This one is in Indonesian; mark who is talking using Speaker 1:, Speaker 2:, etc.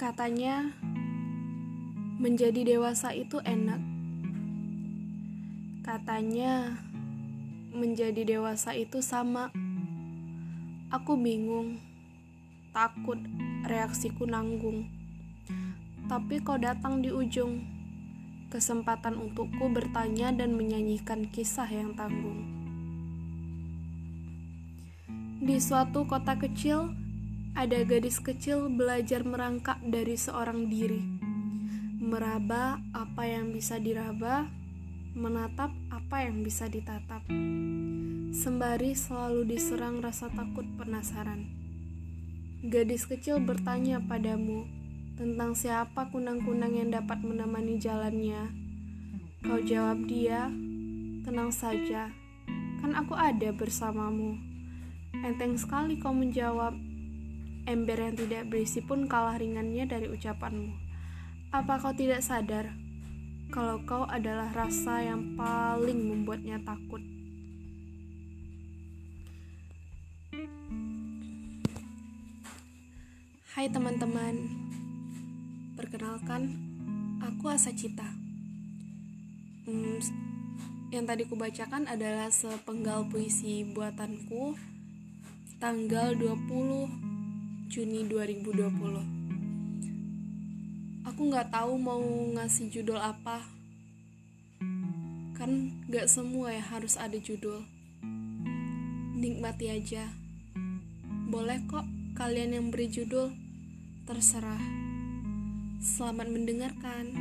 Speaker 1: Katanya, menjadi dewasa itu enak. Katanya, menjadi dewasa itu sama. Aku bingung, takut, reaksiku nanggung. Tapi kau datang di ujung, kesempatan untukku bertanya dan menyanyikan kisah yang tanggung. Di suatu kota kecil, ada gadis kecil belajar merangkak dari seorang diri, meraba apa yang bisa diraba, menatap apa yang bisa ditatap. Sembari selalu diserang rasa takut penasaran. Gadis kecil bertanya padamu tentang siapa kunang-kunang yang dapat menemani jalannya. Kau jawab dia, tenang saja, kan aku ada bersamamu. Enteng sekali kau menjawab, Ember yang tidak berisi pun kalah ringannya dari ucapanmu. Apa kau tidak sadar kalau kau adalah rasa yang paling membuatnya takut? Hai teman-teman, perkenalkan, aku Asa Cita. Hmm, yang tadi kubacakan adalah sepenggal puisi buatanku tanggal 20 Juni 2020 Aku nggak tahu mau ngasih judul apa. Kan gak semua ya harus ada judul. Nikmati aja. Boleh kok kalian yang beri judul. Terserah. Selamat mendengarkan